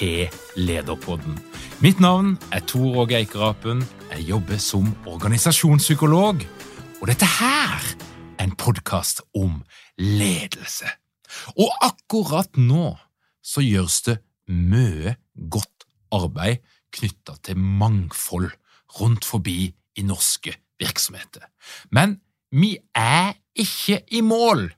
til Lederpodden. Mitt navn er Tor Åge Eikerapen. Jeg jobber som organisasjonspsykolog. Og dette her er en podkast om ledelse. Og akkurat nå så gjøres det mye godt arbeid knytta til mangfold rundt forbi i norske virksomheter. Men vi er ikke i mål.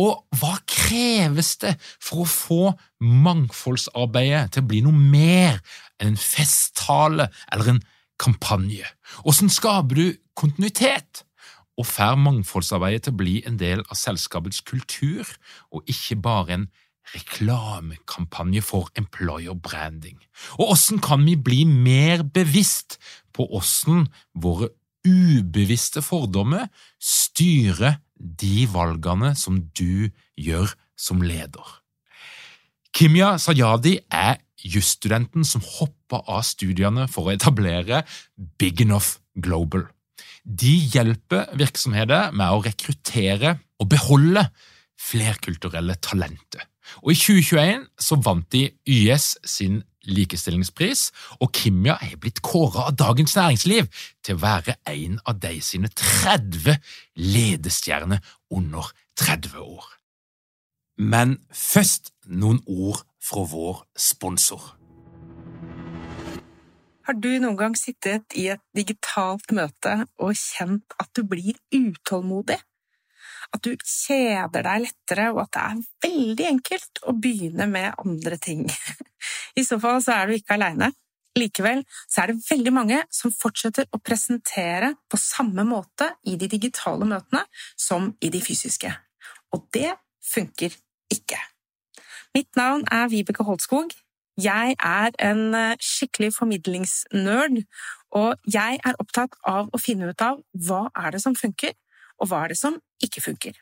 Og hva kreves det for å få mangfoldsarbeidet til å bli noe mer enn en festtale eller en kampanje? Hvordan skaper du kontinuitet? Og får mangfoldsarbeidet til å bli en del av selskapets kultur, og ikke bare en reklamekampanje for employer branding? Og hvordan kan vi bli mer bevisst på hvordan våre ubevisste fordommer styrer de valgene som du gjør som leder. Kimya Sayadi er jusstudenten som hoppa av studiene for å etablere Big Enough Global. De hjelper virksomheter med å rekruttere og beholde flerkulturelle talenter. Og I 2021 så vant de YS sin likestillingspris, og Kimya er blitt kåra av Dagens Næringsliv til å være en av de sine 30 ledestjerner under 30 år. Men først noen ord fra vår sponsor. Har du noen gang sittet i et digitalt møte og kjent at du blir utålmodig? At du kjeder deg lettere, og at det er veldig enkelt å begynne med andre ting? I så fall så er du ikke aleine. Likevel så er det veldig mange som fortsetter å presentere på samme måte i de digitale møtene som i de fysiske. Og det funker ikke. Mitt navn er Vibeke Holtskog. Jeg er en eh, skikkelig formidlingsnerd, og jeg er opptatt av å finne ut av hva er det som funker, og hva er det som ikke funker.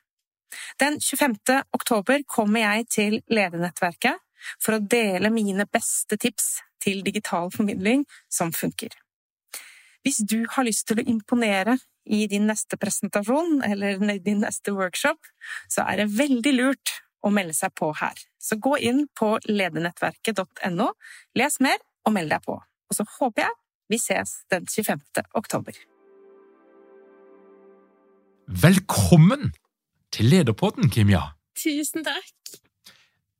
Den 25. oktober kommer jeg til Ledernettverket for å dele mine beste tips til digital formidling som funker. Hvis du har lyst til å imponere i din neste presentasjon eller din neste workshop, så er det veldig lurt å melde seg på her. Så gå inn på ledernettverket.no, les mer og meld deg på. Og så håper jeg vi ses den 25. oktober. Velkommen til Lederpodden, Kimja! Tusen takk!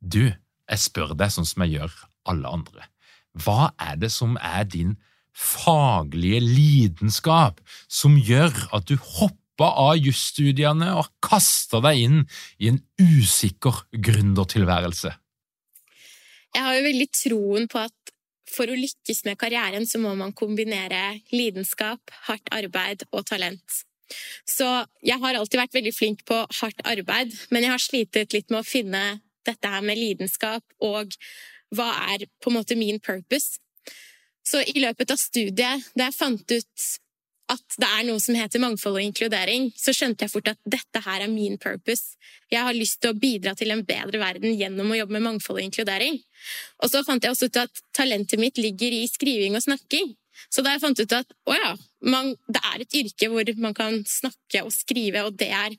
Du, jeg spør deg sånn som jeg gjør alle andre. Hva er det som er din faglige lidenskap som gjør at du hopper av jusstudiene og kaster deg inn i en usikker gründertilværelse? Jeg har jo veldig troen på at for å lykkes med karrieren, så må man kombinere lidenskap, hardt arbeid og talent. Så jeg har alltid vært veldig flink på hardt arbeid, men jeg har slitet litt med å finne dette her med lidenskap og hva er på en måte min purpose. Så i løpet av studiet, da jeg fant ut at det er noe som heter mangfold og inkludering, så skjønte jeg fort at dette her er min purpose. Jeg har lyst til å bidra til en bedre verden gjennom å jobbe med mangfold og inkludering. Og så fant jeg også ut at talentet mitt ligger i skriving og snakking. Så da jeg fant ut at å ja, man, det er et yrke hvor man kan snakke og skrive, og det er,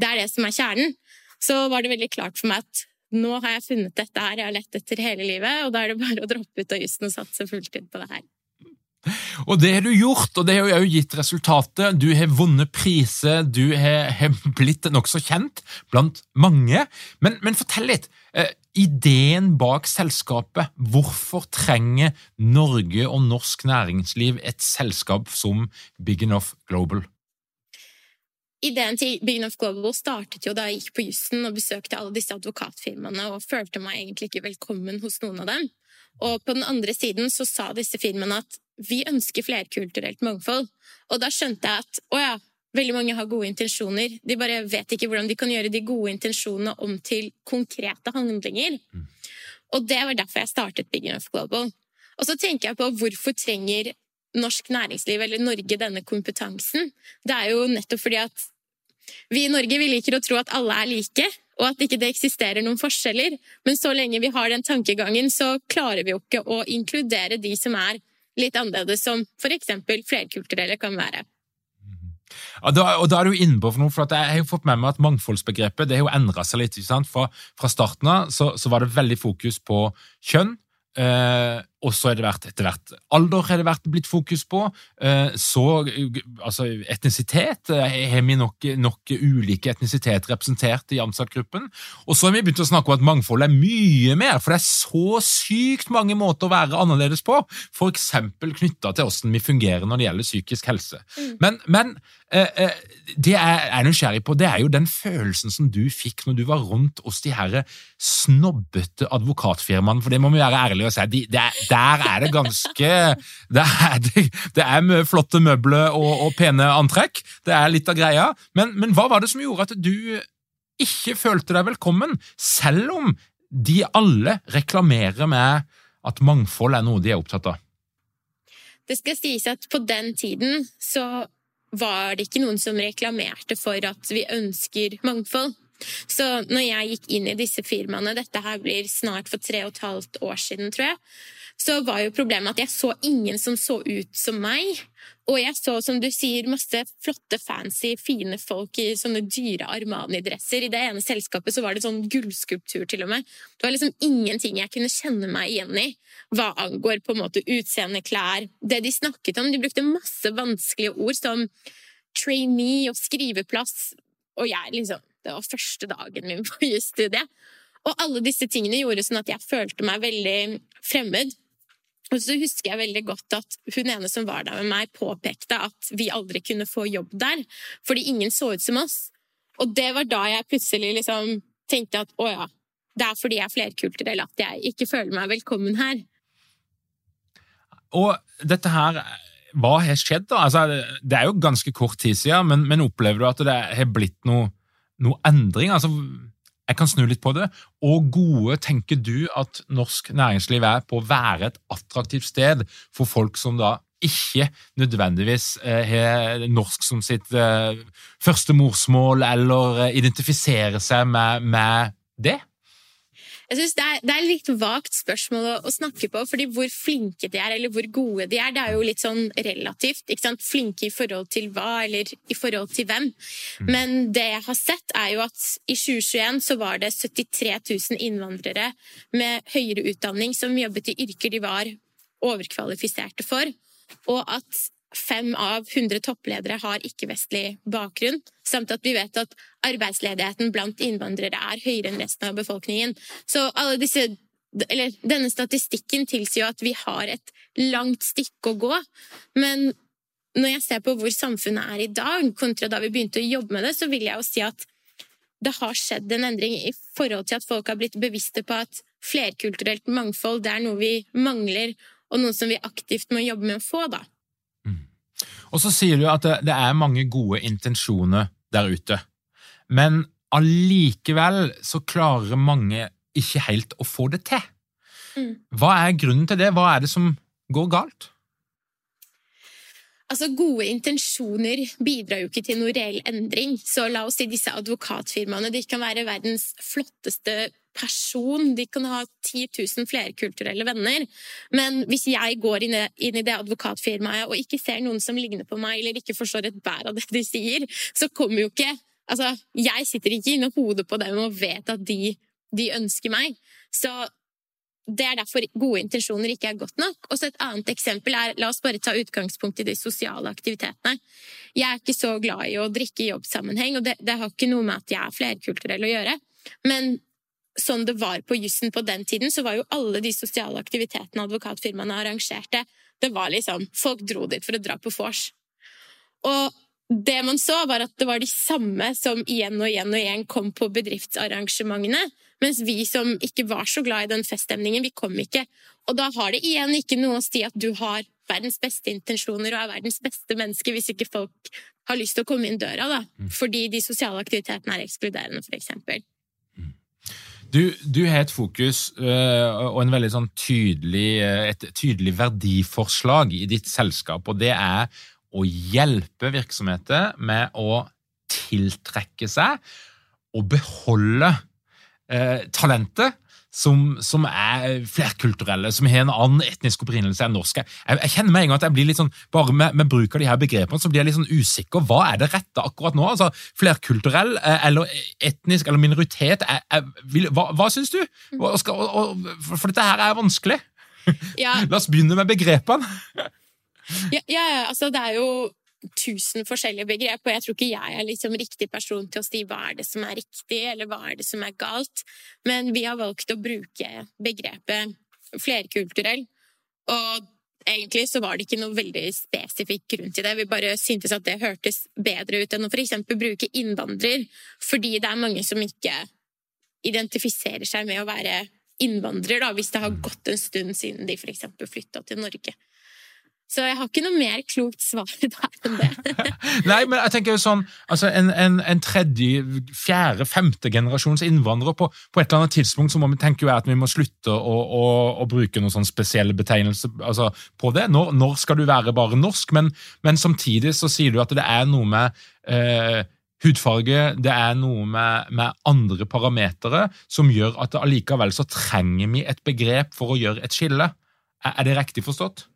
det er det som er kjernen. Så var det veldig klart for meg at nå har jeg funnet dette her jeg har lett etter hele livet, og da er det bare å droppe ut av jussen og satse fulltid på det her. Og det har du gjort, og det har jo gitt resultatet. Du har vunnet priser, du har, blitt nokså kjent blant mange. Men, men fortell litt. Ideen bak selskapet. Hvorfor trenger Norge og norsk næringsliv et selskap som Big Enough Global? Ideen til Big Enough Global startet jo da jeg gikk på jussen og besøkte alle disse advokatfirmaene og følte meg egentlig ikke velkommen hos noen av dem. Og på den andre siden så sa disse firmaene at vi ønsker flerkulturelt mangfold. Og da skjønte jeg at å ja, veldig mange har gode intensjoner. De bare vet ikke hvordan de kan gjøre de gode intensjonene om til konkrete handlinger. Mm. Og det var derfor jeg startet Big Enough Global. Og så tenker jeg på hvorfor trenger norsk næringsliv eller Norge denne kompetansen? Det er jo nettopp fordi at vi i Norge vi liker å tro at alle er like, og at ikke det eksisterer noen forskjeller. Men så lenge vi har den tankegangen, så klarer vi jo ikke å inkludere de som er litt annerledes, som f.eks. flerkulturelle kan være. Ja, da, og da er du inne på for noe, for Jeg har jo fått med meg at mangfoldsbegrepet det har jo endra seg litt. Fra, fra, starten av så, så, var det veldig fokus på kjønn. Eh, og så er det vært etter hvert alder har det vært blitt fokus på. Eh, så altså etnisitet. Eh, har vi nok, nok, ulike etnisiteter representert i ansattgruppen? Og så har vi begynt å snakke om at mangfold er mye mer, for det er så sykt mange måter å være annerledes på. F.eks. knytta til hvordan vi fungerer når det gjelder psykisk helse. Mm. Men, men det jeg er nysgjerrig på, det er jo den følelsen som du fikk når du var rundt hos de her snobbete advokatfirmaene, for det må vi være ærlige og si. De, det, er, der er det ganske Det er, det, det er flotte møbler og, og, pene antrekk. Det er litt av greia. Men, men hva var det som gjorde at du ikke følte deg velkommen, selv om de alle reklamerer med at mangfold er noe de er opptatt av? Det skal sies at på den tiden så var det ikke noen som reklamerte for at vi ønsker mangfold. Så når jeg gikk inn i disse firmaene, dette her blir snart for tre og et halvt år siden, tror jeg, så var jo problemet at jeg så ingen som så ut som meg. Og jeg så, som du sier, masse flotte, fancy, fine folk i sånne dyre Armani-dresser. I det ene selskapet så var det sånn gullskulptur, til og med. Det var liksom ingenting jeg kunne kjenne meg igjen i hva angår på en måte utseende, klær Det de snakket om, de brukte masse vanskelige ord som trainee og skriveplass. Og jeg liksom Det var første dagen min på jusstudiet. Og alle disse tingene gjorde sånn at jeg følte meg veldig fremmed. Og så husker jeg veldig godt at hun ene som var der med meg, påpekte at vi aldri kunne få jobb der, fordi ingen så ut som oss. Og det var da jeg plutselig liksom tenkte at å ja, det er fordi jeg er flerkulturell at jeg ikke føler meg velkommen her. Og dette her Hva har skjedd, da? Altså, det er jo ganske kort tid siden, men, men opplever du at det har blitt noe, noe endring? Altså, jeg kan snu litt på det. Og gode tenker du at norsk næringsliv er på å være et attraktivt sted for folk som da ikke nødvendigvis eh, har norsk som sitt eh, første morsmål, eller eh, identifiserer seg med, med det? Jeg synes det er, det er litt vagt spørsmål å, å, snakke på, fordi hvor flinke de er, eller hvor gode de er, det er jo litt sånn relativt. ikke sant? Flinke i forhold til hva, eller i forhold til hvem. Mm. Men det jeg har sett, er jo at i 2021 så var det 73 000 innvandrere med høyere utdanning som jobbet i yrker de var overkvalifiserte for, og at fem av 100 toppledere har ikke-vestlig bakgrunn, samt at vi vet at arbeidsledigheten blant innvandrere er høyere enn resten av befolkningen. Så disse, denne statistikken tilsier at vi har et langt stykke å gå. Men når jeg ser på hvor samfunnet er i dag, kontra da vi begynte å jobbe med det, så vil jeg jo si at det har skjedd en endring i forhold til at folk har blitt bevisste på at flerkulturelt mangfold det er noe vi mangler, og noe som vi aktivt må jobbe med å få. da. Og så sier du at det, det er mange gode intensjoner der ute, men allikevel så klarer mange ikke helt å få det til. Mm. Hva er grunnen til det? Hva er det som går galt? Altså, Gode intensjoner bidrar jo ikke til noe reell endring. Så la oss si disse advokatfirmaene de kan være verdens flotteste person, de kan ha 10 000 flerkulturelle venner. Men hvis jeg går inn i det advokatfirmaet og ikke ser noen som ligner på meg, eller ikke forstår et bær av det de sier, så kommer jo ikke Altså, jeg sitter ikke inni hodet på dem og vet at de, de ønsker meg. Så det er derfor gode intensjoner ikke er godt nok. Og så Et annet eksempel er la oss bare ta utgangspunkt i de sosiale aktivitetene. Jeg er ikke så glad i å drikke i jobbsammenheng, og det, det har ikke noe med at jeg er flerkulturell å gjøre. Men sånn det var på jussen på den tiden, så var jo alle de sosiale aktivitetene advokatfirmaene arrangerte, det var liksom Folk dro dit for å dra på vors. Og det man så, var at det var de samme som igjen og igjen og igjen kom på bedriftsarrangementene. Mens vi som ikke var så glad i den feststemningen, vi kom ikke. Og da har det igjen ikke noe å si at du har verdens beste intensjoner og er verdens beste menneske, hvis ikke folk har lyst til å komme inn døra, da. Mm. Fordi de sosiale aktivitetene er ekskluderende, f.eks. Mm. Du, du, har et fokus øh, og en veldig sånn tydelig, øh, et tydelig verdiforslag i ditt selskap, og det er å hjelpe virksomheter med å tiltrekke seg og beholde eh, talentet som, som, er flerkulturelle, som har en annen etnisk opprinnelse enn norsk. Jeg, jeg, kjenner meg en gang at jeg blir litt sånn, bare med, med bruk av de her begrepene så blir jeg litt sånn usikker. Hva er det rette akkurat nå? Altså, Flerkulturell eh, eller etnisk eller minoritet, er, er, vil, hva, hva syns du? Skal, og, og, for dette her er vanskelig. Ja. La oss begynne med begrepene. ja, ja, altså det er jo tusen forskjellige begrep, og jeg tror ikke jeg er liksom riktig person til å si hva er det som er riktig, eller hva er det som er galt. Men vi har valgt å bruke begrepet flerkulturell, og egentlig så var det ikke noe veldig spesifikk grunn til det. Vi bare syntes at det hørtes bedre ut enn å f.eks. bruke innvandrer, fordi det er mange som ikke identifiserer seg med å være innvandrer, da, hvis det har gått en stund siden de f.eks. flytta til Norge. Så jeg har ikke noe mer klokt svar der enn det. Nei, men jeg tenker jo sånn, altså en, en, en, tredje, fjerde, femte generasjons innvandrere på, på, et eller annet tidspunkt så må vi tenke jo at vi må slutte å, å, å bruke noen sånn spesielle betegnelser altså, på det. Når, når, skal du være bare norsk? Men, men, samtidig så sier du at det er noe med eh, hudfarge, det er noe med, med andre parametere som gjør at allikevel så trenger vi et begrep for å gjøre et skille. Er, er det riktig forstått?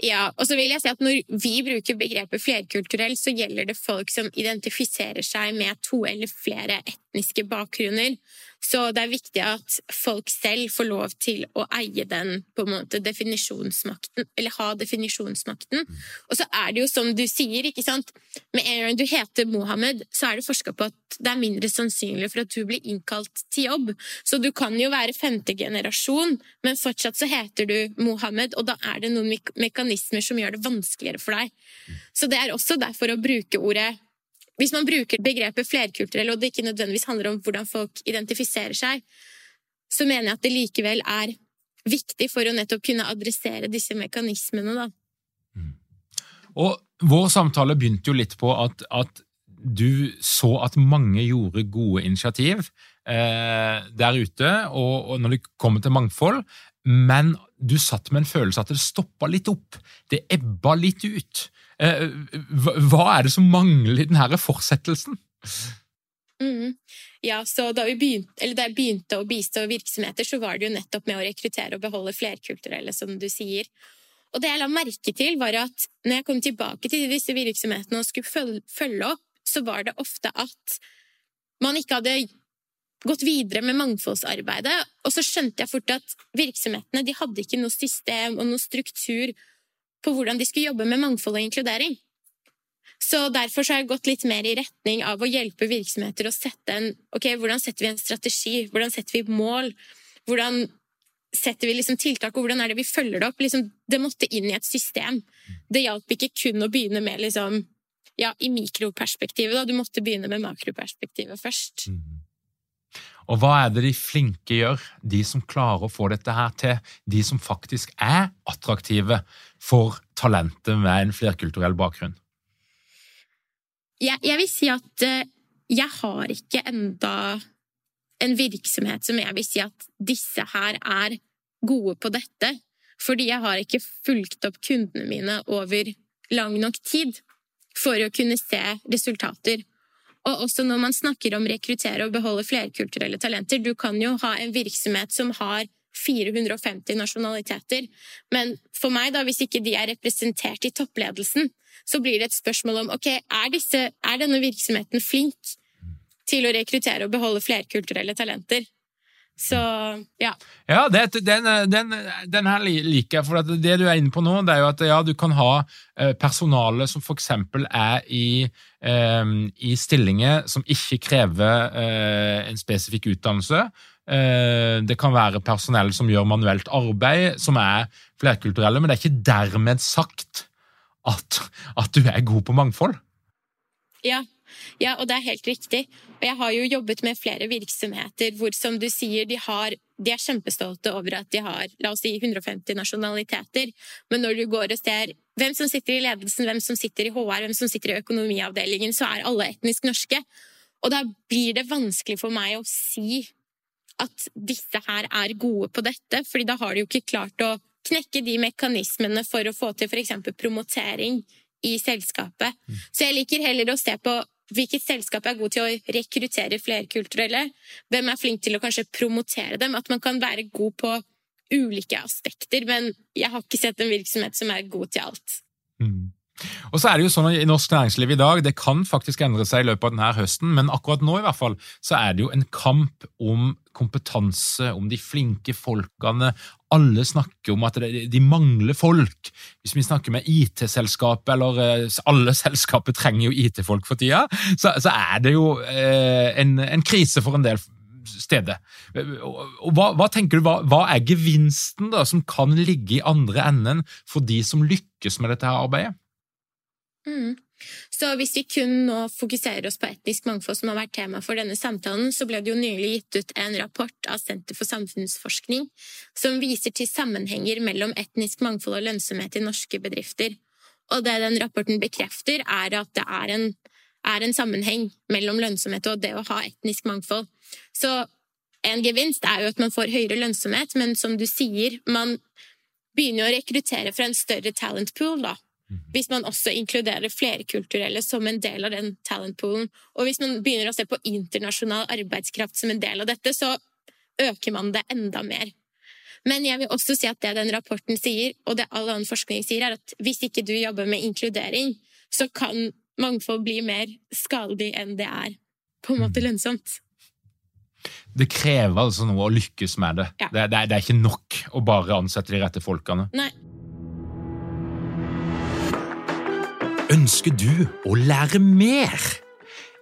Ja, og så vil jeg si at Når vi bruker begrepet flerkulturell, så gjelder det folk som identifiserer seg med to eller flere etniske bakgrunner. Så det er viktig at folk selv får lov til å eie den på en måte definisjonsmakten, eller ha definisjonsmakten. Og så er det jo som du sier, ikke sant Med en gang du heter Mohammed, så er det forska på at det er mindre sannsynlig for at du blir innkalt til jobb. Så du kan jo være femte generasjon, men fortsatt så heter du Mohammed, og da er det noen mekanismer som gjør det vanskeligere for deg. Så det er også derfor å bruke ordet hvis man bruker begrepet flerkulturell, og det ikke nødvendigvis handler om hvordan folk identifiserer seg, så mener jeg at det likevel er viktig for å nettopp kunne adressere disse mekanismene, da. Mm. Og vår samtale begynte jo litt på at, at du så at mange gjorde gode initiativ eh, der ute, og, og, når det kommer til mangfold, men du satt med en følelse at det stoppa litt opp. Det ebba litt ut. Eh, hva er det som mangler i denne fortsettelsen? Mm. Ja, så da, begynte, da, jeg begynte å bistå virksomheter, så var det jo nettopp med å rekruttere og beholde flerkulturelle, som du sier. Og det jeg la merke til, var at når jeg kom tilbake til disse virksomhetene og skulle følge opp, så var det ofte at man ikke hadde gått videre med mangfoldsarbeidet. Og så skjønte jeg fort at virksomhetene de hadde ikke noe system og noe struktur på hvordan de skulle jobbe med mangfold og inkludering. Så Derfor så har jeg gått litt mer i retning av å hjelpe virksomheter å sette en ok, Hvordan setter vi en strategi? Hvordan setter vi mål? Hvordan setter vi liksom tiltak, og hvordan er det vi følger det opp? Liksom, det måtte inn i et system. Det hjalp ikke kun å begynne med liksom, ja, i mikroperspektivet. Da. Du måtte begynne med makroperspektivet først. Mm. Og hva er det de flinke gjør, de som klarer å få dette her til, de som faktisk er attraktive for talentet med en flerkulturell bakgrunn? Jeg, jeg vil si at uh, jeg har ikke enda en virksomhet som jeg vil si at disse her er gode på dette. Fordi jeg har ikke fulgt opp kundene mine over lang nok tid for å kunne se resultater. Og også når man snakker om rekruttere og beholde flerkulturelle talenter, du kan jo ha en virksomhet som har 450 nasjonaliteter, men for meg, da, hvis ikke de er representert i toppledelsen, så blir det et spørsmål om ok, er, disse, er denne virksomheten flink til å rekruttere og beholde flerkulturelle talenter? Så ja. Ja, det, den, den, den, her liker jeg. For det du er inne på nå, det er jo at ja, du kan ha eh, personale som f.eks. er i, eh, i, stillinger som ikke krever eh, en spesifikk utdannelse. Eh, det kan være personell som gjør manuelt arbeid, som er flerkulturelle, men det er ikke dermed sagt at, at du er god på mangfold. Ja, ja, og det er helt riktig. Og jeg har jo jobbet med flere virksomheter hvor, som du sier, de, har, de er kjempestolte over at de har la oss si 150 nasjonaliteter, men når du går og ser hvem som sitter i ledelsen, hvem som sitter i HR, hvem som sitter i økonomiavdelingen, så er alle etnisk norske. Og da blir det vanskelig for meg å si at disse her er gode på dette, fordi da har de jo ikke klart å knekke de mekanismene for å få til f.eks. promotering i selskapet. Mm. Så jeg liker heller å se på hvilket selskap er god til å rekruttere flerkulturelle, hvem er flink til å kanskje promotere dem, at man kan være god på ulike aspekter, men jeg har ikke sett en virksomhet som er god til alt. Mm. Og så er det jo sånn i Norsk næringsliv i dag, det kan faktisk endre seg i løpet av denne høsten, men akkurat nå i hvert fall, så er det jo en kamp om kompetanse, om de flinke folkene. Alle snakker om at de mangler folk. Hvis vi snakker med IT-selskapet, eller eh, alle selskaper trenger jo IT-folk for tida, så, så, er det jo eh, en, en, krise for en del steder. Hva, hva tenker du, hva, hva, er gevinsten da, som kan ligge i andre enden for de som lykkes med dette her arbeidet? Mm. Så hvis vi kun nå fokuserer oss på etnisk mangfold, som har vært tema for denne samtalen, så ble det jo nylig gitt ut en rapport av Senter for samfunnsforskning som viser til sammenhenger mellom etnisk mangfold og lønnsomhet i norske bedrifter. Og det den rapporten bekrefter, er at det er en, er en sammenheng mellom lønnsomhet og det å ha etnisk mangfold. Så en gevinst er jo at man får høyere lønnsomhet, men som du sier, man begynner å rekruttere fra en større talent pool, da. Mhm. Hvis man også inkluderer flerkulturelle som en del av den talentpoolen. Og hvis man begynner å se på internasjonal arbeidskraft som en del av dette, så øker man det enda mer. Men jeg vil også si at det den rapporten sier, og det all annen forskning sier, er at hvis ikke du jobber med inkludering, så kan mangfold bli mer skadelig enn det er på en måte mhm. lønnsomt. Det krever altså noe å lykkes med det. Ja. Det, det, det, er ikke nok å bare ansette de rette folkene. Nei. Ønsker du å lære mer?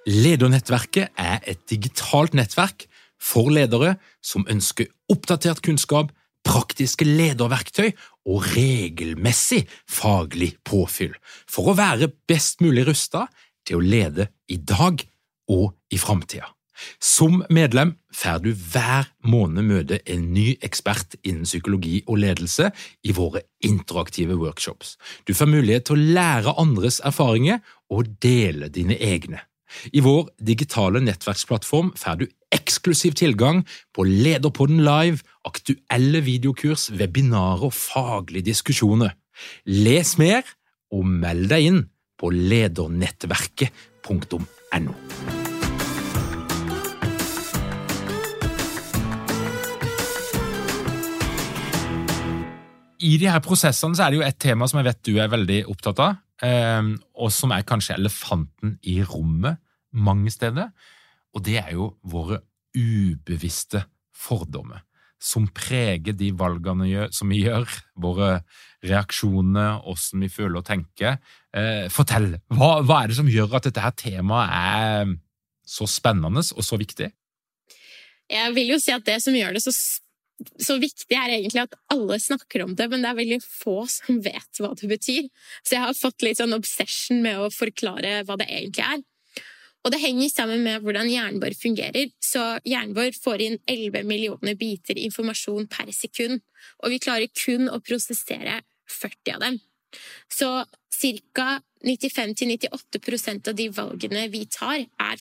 Ledernettverket er et digitalt nettverk for ledere som ønsker oppdatert kunnskap, praktiske lederverktøy og regelmessig faglig påfyll for å være best mulig rusta til å lede i dag og i framtida. Som medlem får du hver måned møte en ny ekspert innen psykologi og ledelse i våre interaktive workshops. Du får mulighet til å lære andres erfaringer og dele dine egne. I vår digitale nettverksplattform får du eksklusiv tilgang på Lederpodden live, aktuelle videokurs, webinarer og faglige diskusjoner. Les mer og meld deg inn på ledernettverket.no. I de her prosessene så er det jo et tema som jeg vet du er veldig opptatt av, eh, og som er kanskje elefanten i rommet mange steder. Og det er jo våre ubevisste fordommer som preger de valgene som vi gjør, våre reaksjoner, åssen vi føler og tenker. Eh, fortell, hva, hva, er det som gjør at dette her temaet er så spennende og så viktig? Jeg vil jo si at det som gjør det så spennende så viktig er egentlig at alle snakker om det, men det er veldig få som vet hva det betyr. Så jeg har fått litt sånn obsession med å forklare hva det egentlig er. Og det henger sammen med hvordan hjernen vår fungerer. Så hjernen vår får inn 11 millioner biter informasjon per sekund, og vi klarer kun å prosessere 40 av dem. Så ca. 95-98% av de valgene vi tar, er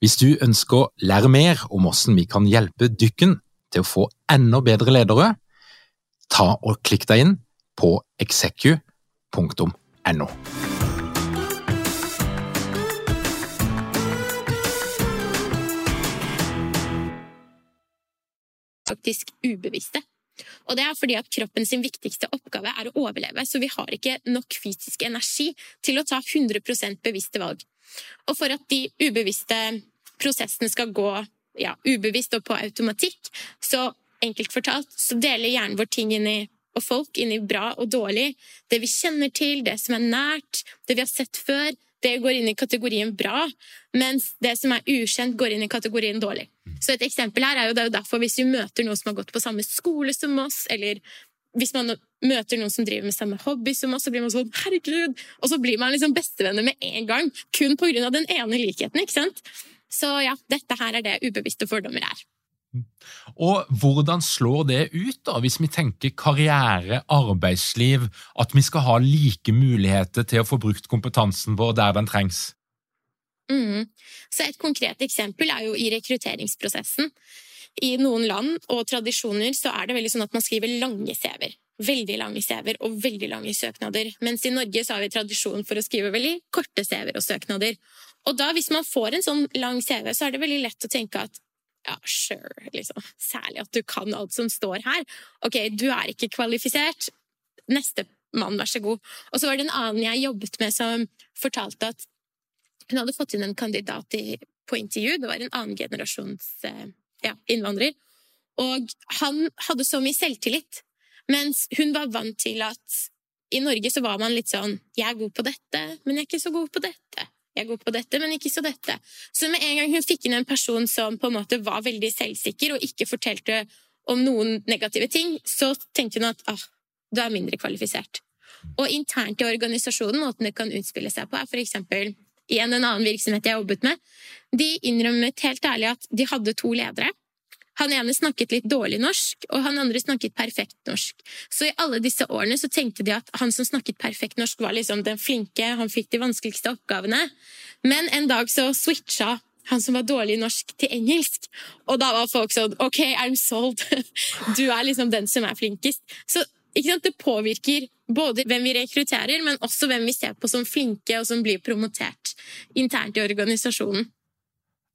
Hvis du ønsker å lære mer om hvordan vi kan hjelpe dykken til å få enda bedre ledere, ta og klikk deg inn på execu.no. faktisk ubevisste. Og det er fordi at kroppen sin viktigste oppgave er å overleve, så vi har ikke nok fysisk energi til å ta 100% bevisste valg. Og for at de ubevisste prosessene skal gå ja, ubevisst og på automatikk, så enkelt fortalt så deler hjernen vår ting inn i og folk inn i bra og dårlig. Det vi kjenner til, det som er nært, det vi har sett før, det går inn i kategorien bra, mens det som er ukjent, går inn i kategorien dårlig. Så et eksempel her er jo, er jo derfor hvis vi møter noen som har gått på samme skole som oss, eller hvis man møter noen som driver med samme hobby som oss, så blir man sånn 'herregud', og så blir man liksom bestevenner med en gang. Kun på grunn av den ene likheten, ikke sant? Så ja, dette her er det ubevisste fordommer er. Og hvordan slår det ut, da, hvis vi tenker karriere, arbeidsliv, at vi skal ha like muligheter til å få brukt kompetansen vår der den trengs? Mm. Så et konkret eksempel er jo i rekrutteringsprosessen. I noen land og tradisjoner så er det veldig sånn at man skriver lange CV-er. Veldig lange CV-er og veldig lange søknader. Mens i Norge så har vi tradisjon for å skrive veldig korte CV-er og søknader. Og da, hvis man får en sånn lang CV, så er det veldig lett å tenke at ja, sure, liksom. Særlig at du kan alt som står her. Ok, du er ikke kvalifisert. Neste mann, vær så god. Og så var det en annen jeg jobbet med, som fortalte at hun hadde fått inn en kandidat i, på intervju. Det var en annen generasjons eh, ja, innvandrer. Og han hadde så mye selvtillit, mens hun var vant til at i Norge så var man litt sånn 'Jeg er god på dette, men jeg er ikke så god på dette.' 'Jeg er god på dette, men ikke så dette.' Så med en gang hun fikk inn en person som på en måte var veldig selvsikker og ikke fortalte om noen negative ting, så tenkte hun at ah, du er mindre kvalifisert. Og internt i organisasjonen, måten det kan utspille seg på, er eksempel igjen en annen virksomhet jeg jobbet med, de innrømmet helt ærlig at de hadde to ledere. Han ene snakket litt dårlig norsk, og han andre snakket perfekt norsk. Så i alle disse årene så tenkte de at han som snakket perfekt norsk, var liksom den flinke, han fikk de vanskeligste oppgavene. Men en dag så switcha han som var dårlig i norsk, til engelsk. Og da var folk sånn OK, I'm sold. Du er liksom den som er flinkest. Så det påvirker både hvem vi rekrutterer, men også hvem vi ser på som flinke, og som blir promotert internt i organisasjonen.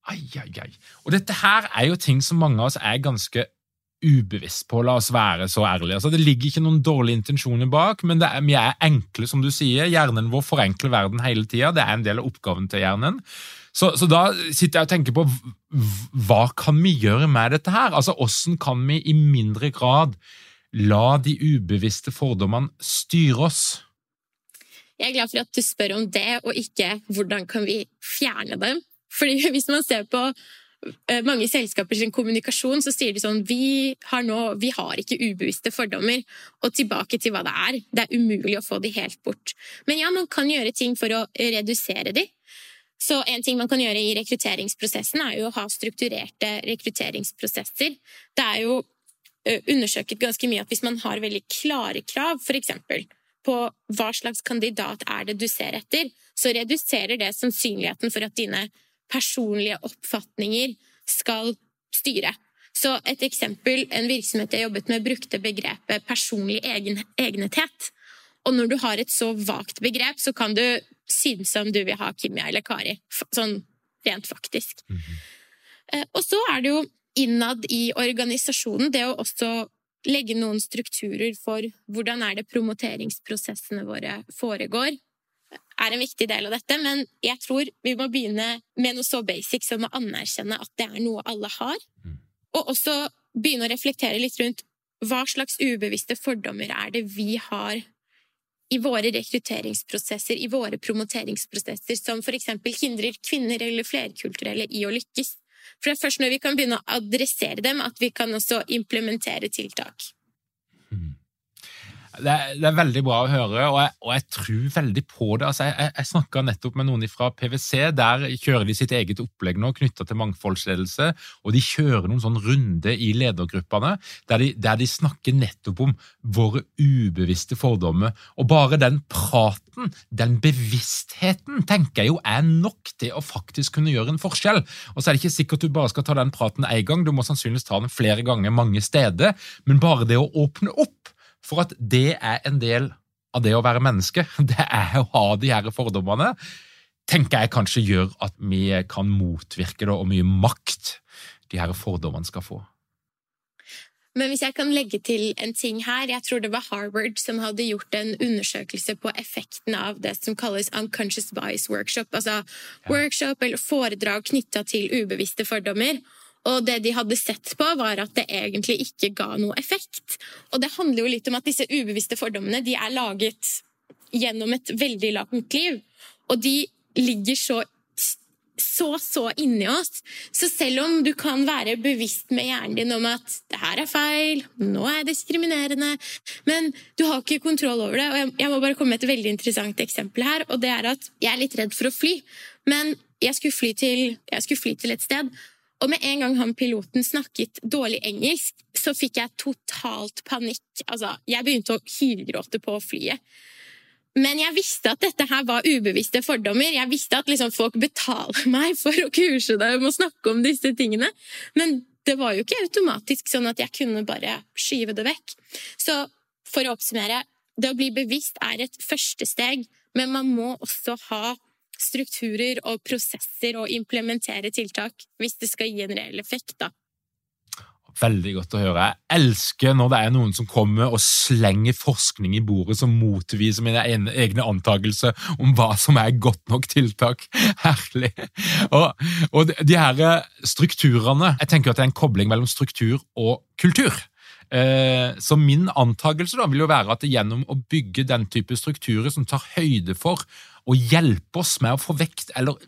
Ai, ai, ai. Og dette her er jo ting som mange av oss er ganske ubevisst på, la oss være så ærlige. Altså, det ligger ikke noen dårlige intensjoner bak, men er, vi er enkle, som du sier. Hjernen vår forenkler verden hele tida. Det er en del av oppgaven til hjernen. Så, så, da sitter jeg og tenker på hva kan vi gjøre med dette her? Altså, Hvordan kan vi i mindre grad la de ubevisste fordommene styre oss? Jeg er glad for at du spør om det, og ikke hvordan kan vi fjerne dem. Fordi hvis man ser på eh, mange selskaper sin kommunikasjon, så sier de sånn vi har, nå, vi har ikke ubevisste fordommer. Og tilbake til hva det er. Det er umulig å få de helt bort. Men ja, man kan gjøre ting for å redusere de. Så en ting man kan gjøre i rekrutteringsprosessen, er jo å ha strukturerte rekrutteringsprosesser. Det er jo Eh, undersøket ganske mye at hvis man har veldig klare krav, f.eks. på hva slags kandidat er det du ser etter, så reduserer det sannsynligheten for at dine personlige oppfatninger skal styre. Så et eksempel, en virksomhet jeg jobbet med, brukte begrepet personlig egen, egnethet. Og når du har et så vagt begrep, så kan du synes om du vil ha Kimia eller Kari. Sånn rent faktisk. Mm -hmm. Og så er det jo innad i organisasjonen, det å også legge noen strukturer for hvordan er det promoteringsprosessene våre foregår, er en viktig del av dette. Men jeg tror vi må begynne med noe så basic som å anerkjenne at det er noe alle har. Mm. Og også begynne å reflektere litt rundt hva slags ubevisste fordommer er det vi har i våre rekrutteringsprosesser, i våre promoteringsprosesser, som eksempel hindrer kvinner eller flerkulturelle i å lykkes. For det er først når vi kan begynne å adressere dem, at vi kan også implementere tiltak. Det er, det er, veldig bra å høre, og jeg, og jeg tror veldig på det. Altså, jeg, jeg snakka nettopp med noen fra PwC. Der kjører de sitt eget opplegg nå knytta til mangfoldsledelse. Og de kjører noen sånn runde i ledergruppene der de, der de, snakker nettopp om våre ubevisste fordommer. Og bare den praten, den bevisstheten, tenker jeg jo er nok til å faktisk kunne gjøre en forskjell. Og så er det ikke sikkert du bare skal ta den praten én gang, du må sannsynligvis ta den flere ganger mange steder. Men bare det å åpne opp for at det er en del av det å være menneske, det er å ha de her fordommene, tenker jeg kanskje gjør at vi kan motvirke det, og mye makt de her fordommene skal få. Men hvis jeg kan legge til en ting her Jeg tror det var Harvard som hadde gjort en undersøkelse på effekten av det som kalles unconscious bias workshop. Altså ja. workshop eller foredrag knytta til ubevisste fordommer. Og det de hadde sett på, var at det egentlig ikke ga noe effekt. Og det handler jo litt om at disse ubevisste fordommene de er laget gjennom et veldig langt liv. Og de ligger så så, så inni oss. Så selv om du kan være bevisst med hjernen din om at det her er feil, nå er jeg diskriminerende, men du har ikke kontroll over det. Og jeg, jeg må bare komme med et veldig interessant eksempel her, og det er at jeg er litt redd for å fly. Men jeg skulle fly til, jeg skulle fly til et sted, og med en gang han piloten snakket dårlig engelsk, så fikk jeg totalt panikk. Altså, jeg begynte å hylgråte på flyet. Men jeg visste at dette her var ubevisste fordommer. Jeg visste at liksom folk betaler meg for å kurse deg om å snakke om disse tingene. Men det var jo ikke automatisk sånn at jeg kunne bare skyve det vekk. Så for å oppsummere, det å bli bevisst er et første steg, men man må også ha strukturer og prosesser og implementere tiltak hvis det skal gi en reell effekt. da. Veldig godt å høre. Jeg elsker når det er noen som kommer og slenger forskning i bordet som motviser mine egne antakelser om hva som er godt nok tiltak. Herlig. Og, og de her strukturene Jeg tenker at det er en kobling mellom struktur og kultur. Eh, så min antakelse da vil jo være at gjennom å bygge den type strukturer som tar høyde for å hjelpe oss med å få vekt, eller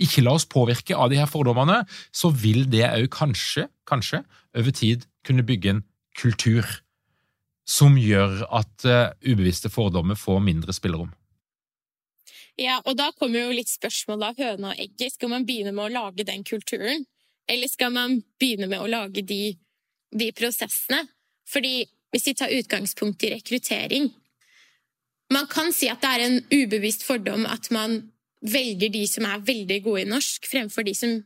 ikke la oss påvirke av de her fordommene, så vil det òg kanskje, kanskje, over tid kunne bygge en kultur som gjør at uh, ubevisste fordommer får mindre spillerom. Ja, og da kommer jo litt spørsmål av høna og egget. Skal man begynne med å lage den kulturen, eller skal man begynne med å lage de, de prosessene? Fordi hvis vi tar utgangspunkt i rekruttering, man kan si at det er en ubevisst fordom at man velger de som er veldig gode i norsk, fremfor de som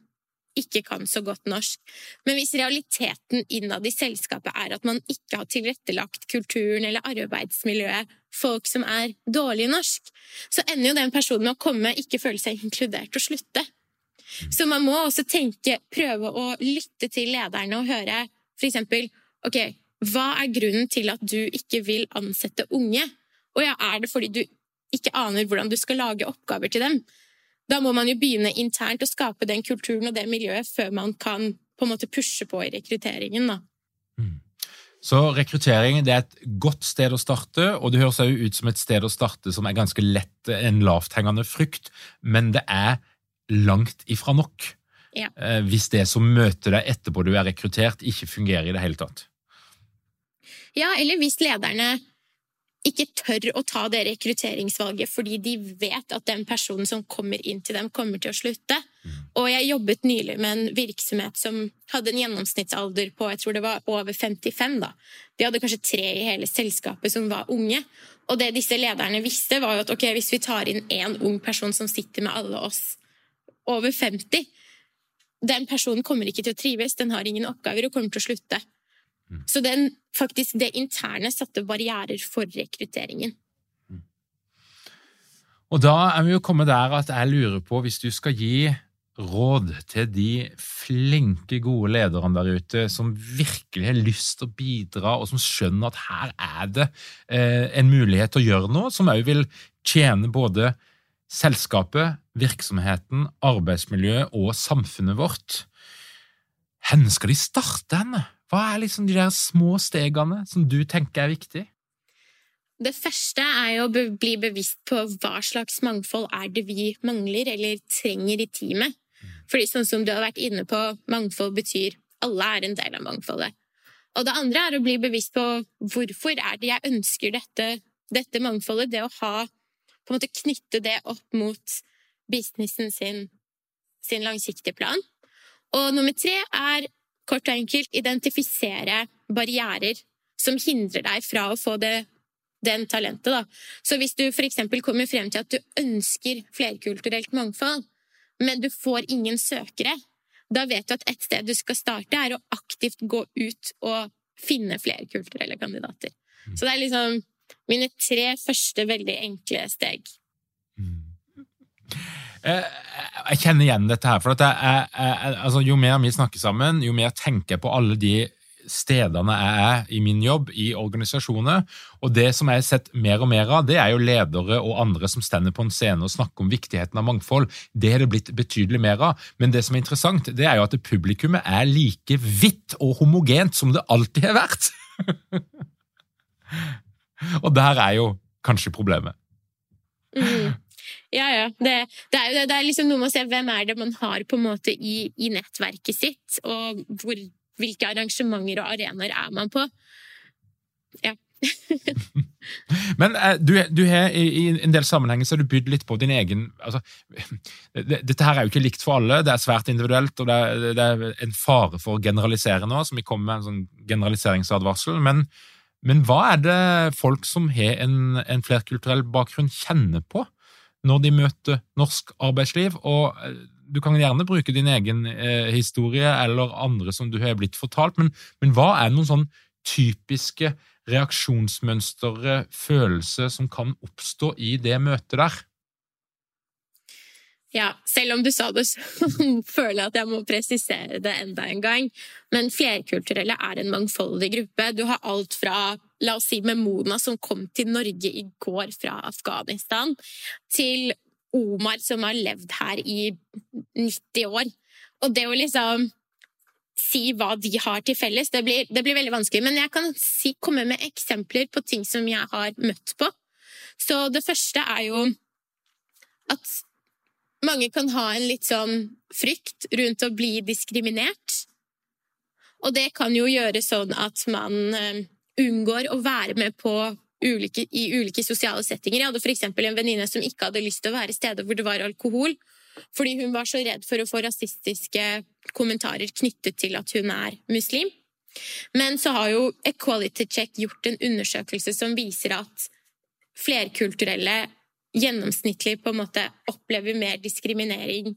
ikke kan så godt norsk. Men hvis realiteten innad i selskapet er at man ikke har tilrettelagt kulturen eller arbeidsmiljøet folk som er dårlige i norsk, så ender jo den personen med å komme, ikke føle seg inkludert og slutte. Så man må også tenke, prøve å lytte til lederne og høre eksempel ok, hva er grunnen til at du ikke vil ansette unge? Og ja, er det fordi du ikke aner hvordan du skal lage oppgaver til dem? Da må man jo begynne internt å skape den kulturen og det miljøet før man kan på en måte pushe på i rekrutteringen. da. Mm. Så rekruttering det er et godt sted å starte, og det høres også ut som et sted å starte som er ganske lett, en lavthengende frukt, men det er langt ifra nok. Ja. Eh, hvis det som møter deg etterpå du er rekruttert, ikke fungerer i det hele tatt. Ja, eller hvis lederne ikke tør å ta det rekrutteringsvalget fordi de vet at den personen som kommer inn til dem, kommer til å slutte. Mm. Og jeg jobbet nylig med en virksomhet som hadde en gjennomsnittsalder på jeg tror det var over 55. da. De hadde kanskje tre i hele selskapet som var unge. Og det disse lederne visste, var jo at okay, hvis vi tar inn én ung person som sitter med alle oss over 50 Den personen kommer ikke til å trives, den har ingen oppgaver og kommer til å slutte. Mm. Så den, faktisk det interne satte barrierer for rekrutteringen. Mm. Og da er vi jo kommet der at jeg lurer på, hvis du skal gi råd til de flinke, gode lederne der ute som virkelig har lyst til å bidra, og som skjønner at her er det eh, en mulighet til å gjøre noe, som òg vil tjene både selskapet, virksomheten, arbeidsmiljøet og samfunnet vårt. Hvor skal de starte henne? Hva er liksom de der små stegene som du tenker er viktig? Det første er å bli bevisst på hva slags mangfold er det vi mangler eller trenger i teamet. Mm. Fordi sånn som du har vært inne på, mangfold betyr alle er en del av mangfoldet. Og det andre er å bli bevisst på hvorfor er det jeg ønsker dette, dette mangfoldet. Det å ha på en måte knytte det opp mot businessen sin, sin langsiktige plan. Og nummer tre er kort og enkelt identifisere barrierer som hindrer deg fra å få det, den talentet. Da. Så hvis du f.eks. kommer frem til at du ønsker flerkulturelt mangfold, men du får ingen søkere, da vet du at et sted du skal starte, er å aktivt gå ut og finne flerkulturelle kandidater. Så det er liksom mine tre første veldig enkle steg. Mm. Eh, jeg kjenner igjen dette her. for jeg, jeg, jeg, altså, Jo mer vi snakker sammen, jo mer tenker jeg på alle de stedene jeg er i min jobb, i organisasjoner. Og det som jeg har sett mer og mer av, det er jo ledere og andre som stender på en scene og snakker om viktigheten av mangfold. Det har det blitt betydelig mer av. Men det som er interessant, det er jo at publikummet er like hvitt og homogent som det alltid har vært. og der er jo kanskje problemet. Mm. Ja, ja. Det, det, er, det, er, liksom noe med å se hvem er det man har på en måte i, i nettverket sitt, og hvor, hvilke arrangementer og arenaer er man på. Ja. Men eh, du, du har i, en del sammenhenger så har du bydd litt på din egen altså, det, Dette her er jo ikke likt for alle, det er svært individuelt, og det er, det er en fare for å generalisere nå, som vi kommer med en sånn generaliseringsadvarsel. Men, men hva er det folk som har en, en flerkulturell bakgrunn, kjenner på? Når de møter norsk arbeidsliv. Og eh, du kan gjerne bruke din egen eh, historie eller andre som du har blitt fortalt, men, men hva er noen sånn typiske reaksjonsmønstre, følelser, som kan oppstå i det møtet der? Ja, selv om du sa det, så føler jeg at jeg må presisere det enda en gang. Men flerkulturelle er en mangfoldig gruppe. Du har alt fra la oss si Memona, som kom til Norge i går fra Afghanistan, til Omar, som har levd her i 90 år. Og det å liksom si hva de har til felles, det blir, det blir veldig vanskelig. Men jeg kan si, komme med eksempler på ting som jeg har møtt på. Så det første er jo at mange kan ha en litt sånn frykt rundt å bli diskriminert. Og det kan jo gjøre sånn at man eh, unngår å være med på ulike, i ulike sosiale settinger. Jeg hadde f.eks. en venninne som ikke hadde lyst til å være steder hvor det var alkohol, fordi hun var så redd for å få rasistiske kommentarer knyttet til at hun er muslim. Men så har jo Equality Check gjort en undersøkelse som viser at flerkulturelle gjennomsnittlig på en måte opplever mer diskriminering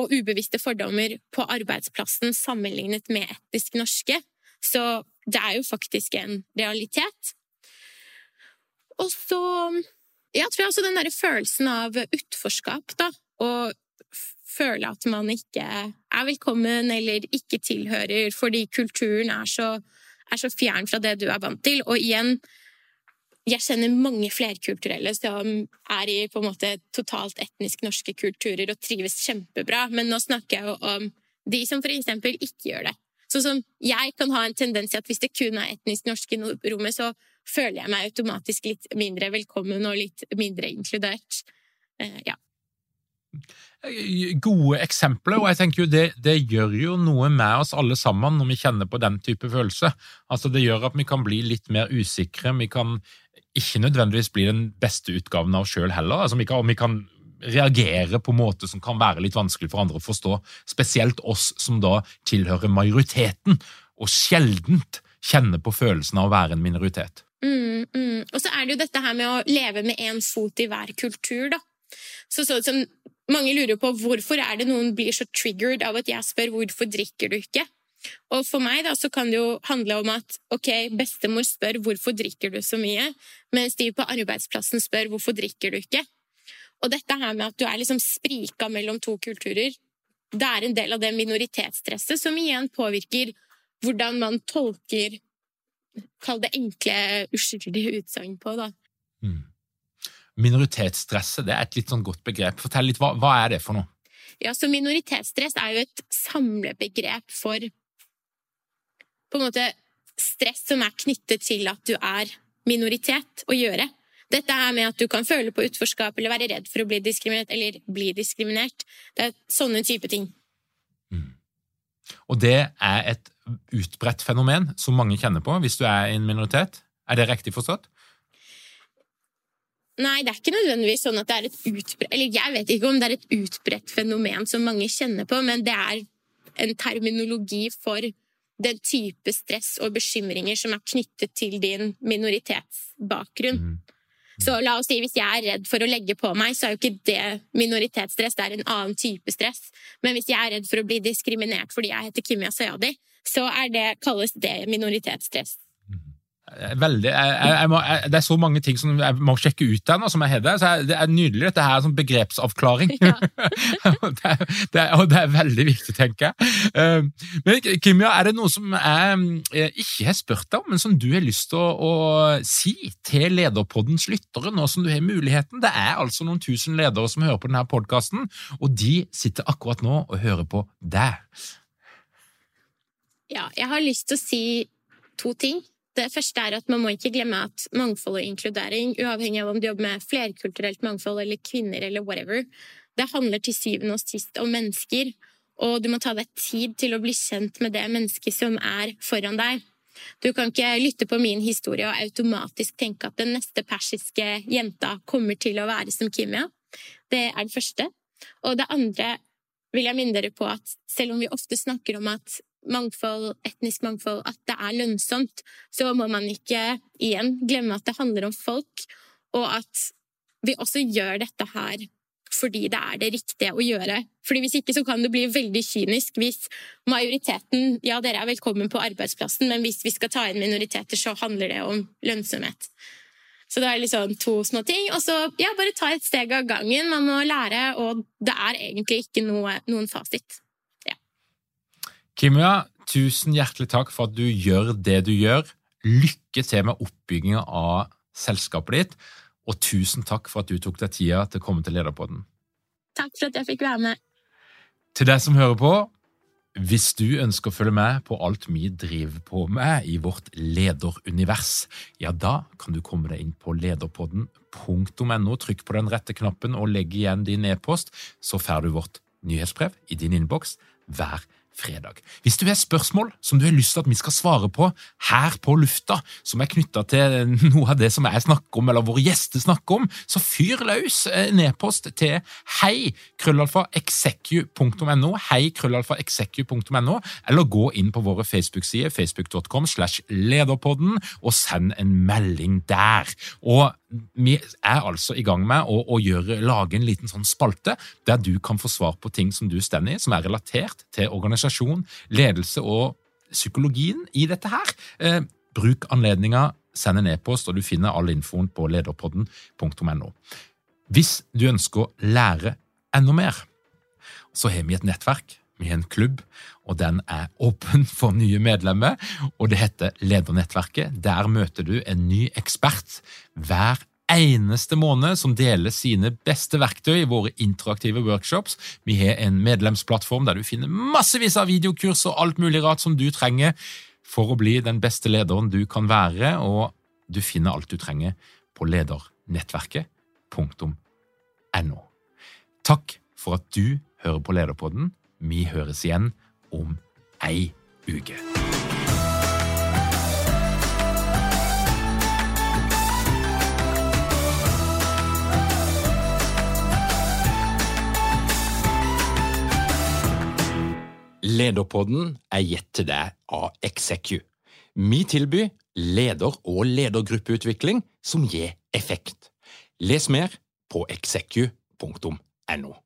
og ubevisste fordommer på arbeidsplassen sammenlignet med etnisk norske. Så det er jo faktisk en realitet. Og så Jeg tror også den derre følelsen av utforskap, da. Og føle at man ikke er velkommen eller ikke tilhører fordi kulturen er så, er så fjern fra det du er vant til. Og igjen, jeg kjenner mange flerkulturelle som er i på en måte totalt etnisk norske kulturer og trives kjempebra, men nå snakker jeg jo om de som for eksempel ikke gjør det. Sånn som jeg kan ha en tendens til at hvis det kun er etnisk norske i rommet, så føler jeg meg automatisk litt mindre velkommen og litt mindre inkludert. Eh, ja. Gode eksempler, og jeg tenker jo det, det, gjør jo noe med oss alle sammen når vi kjenner på den type følelse. Altså Det gjør at vi kan bli litt mer usikre, vi kan ikke nødvendigvis bli den beste utgaven av oss sjøl heller. Altså, vi kan, vi kan reagere på måter som kan være litt vanskelig for andre å forstå. Spesielt oss som da tilhører majoriteten, og sjeldent kjenner på følelsen av å være en minoritet. Mm, mm. Og så er det jo dette her med å leve med én fot i hver kultur, da. Så, så, så, mange lurer på hvorfor er det noen blir så triggered av at jeg spør hvorfor drikker du ikke? Og for meg da, så kan det jo handle om at ok, bestemor spør hvorfor drikker du så mye, mens de på arbeidsplassen spør hvorfor drikker du ikke. Og dette her med at du er liksom sprika mellom to kulturer, det er en del av det minoritetsstresset som igjen påvirker hvordan man tolker Kall det enkle, uskyldige utsagn på, da. Mm. Minoritetsstresset det er et litt sånn godt begrep. Fortell litt, hva, hva er det for noe? Ja, så Minoritetsstress er jo et samlebegrep for på en måte stress som er knyttet til at du er minoritet, å gjøre. Dette her med at du kan føle på utforskap eller være redd for å bli diskriminert eller bli diskriminert. Det er sånne type ting. Mm. Og det er et utbredt fenomen som mange kjenner på hvis du er i en minoritet. Er det riktig forstått? Nei, det er ikke nødvendigvis sånn at det er et utbredt Eller jeg vet ikke om det er et utbredt fenomen som mange kjenner på, men det er en terminologi for den type stress og bekymringer som er knyttet til din minoritetsbakgrunn. Mm. Så la oss si hvis jeg er redd for å legge på meg, så er jo ikke det minoritetsstress, det er en annen type stress. Men hvis jeg er redd for å bli diskriminert fordi jeg heter Kimya Sayadi, så det, kalles det minoritetsstress. Veldig, jeg, jeg må, det er så mange ting som jeg må sjekke ut der nå, som jeg har det. Så det er nydelig. Dette her er sånn begrepsavklaring. Ja. det, er, det, er, og det er veldig viktig, tenker jeg. Eh, men Kimia, er det noe som jeg ikke har spurt deg om, men som du har lyst til å, å si til Lederpoddens lyttere nå som du har muligheten? Det er altså noen tusen ledere som hører på denne podkasten, og de sitter akkurat nå og hører på deg. Ja, jeg har lyst til å si to ting. Det første er at man må ikke glemme at mangfold og inkludering, uavhengig av om du jobber med flerkulturelt mangfold eller kvinner eller whatever, det handler til syvende og sist om mennesker, og du må ta deg tid til å bli kjent med det mennesket som er foran deg. Du kan ikke lytte på min historie og automatisk tenke at den neste persiske jenta kommer til å være som Kimia. Det er det første. Og det andre vil jeg minne dere på at selv om vi ofte snakker om at mangfold, etnisk mangfold, at det er lønnsomt, så må man ikke igjen glemme at det handler om folk, og at vi også gjør dette her fordi det er det riktige å gjøre. Fordi Hvis ikke så kan det bli veldig kynisk hvis majoriteten Ja, dere er velkommen på arbeidsplassen, men hvis vi skal ta inn minoriteter, så handler det om lønnsomhet. Så det er liksom to små ting. Og så ja, bare ta et steg av gangen. Man må lære, og det er egentlig ikke noe, noen fasit. Kimia, tusen hjertelig takk for at du gjør det du gjør. Lykke til med oppbygginga av selskapet ditt, og tusen takk for at du tok deg tida til å komme til Lederpodden. Takk for at jeg fikk være med. Til deg som hører på, hvis du ønsker å følge med på alt vi driver på med i vårt lederunivers, ja, da kan du komme deg inn på lederpodden.no. Trykk på den rette knappen og legg igjen din e-post, så får du vårt nyhetsbrev i din innboks hver dag fredag. Hvis du har spørsmål som du har lyst til at vi skal svare på her på lufta, som er knytta til noe av det som jeg snakker om, eller våre gjester snakker om, så fyr løs en e-post til hei krøllalfa.execu.no, hei krøllalfa eller gå inn på våre Facebook-sider, facebook.com slash lederpodden, og send en melding der. Og vi er altså i gang med å, å gjøre, lage en liten sånn spalte der du kan få svar på ting som du står i, som er relatert til organisasjon, ledelse og psykologien i dette her. Eh, bruk anledninga, send en e-post, og du finner all infoen på lederpodden.no. Hvis du ønsker å lære enda mer, så har vi et nettverk vi en klubb, og den er åpen for nye medlemmer. og Det heter Ledernettverket. Der møter du en ny ekspert hver eneste måned som deler sine beste verktøy i våre interaktive workshops. Vi har en medlemsplattform der du finner massevis av videokurs og alt mulig rart som du trenger for å bli den beste lederen du kan være, og du finner alt du trenger på ledernettverket.no. Takk for at du hører på Lederpodden. Vi høres igjen om ei uke. Lederpodden er gitt til deg av Execu. Vi tilbyr leder- og ledergruppeutvikling som gir effekt. Les mer på execu.no.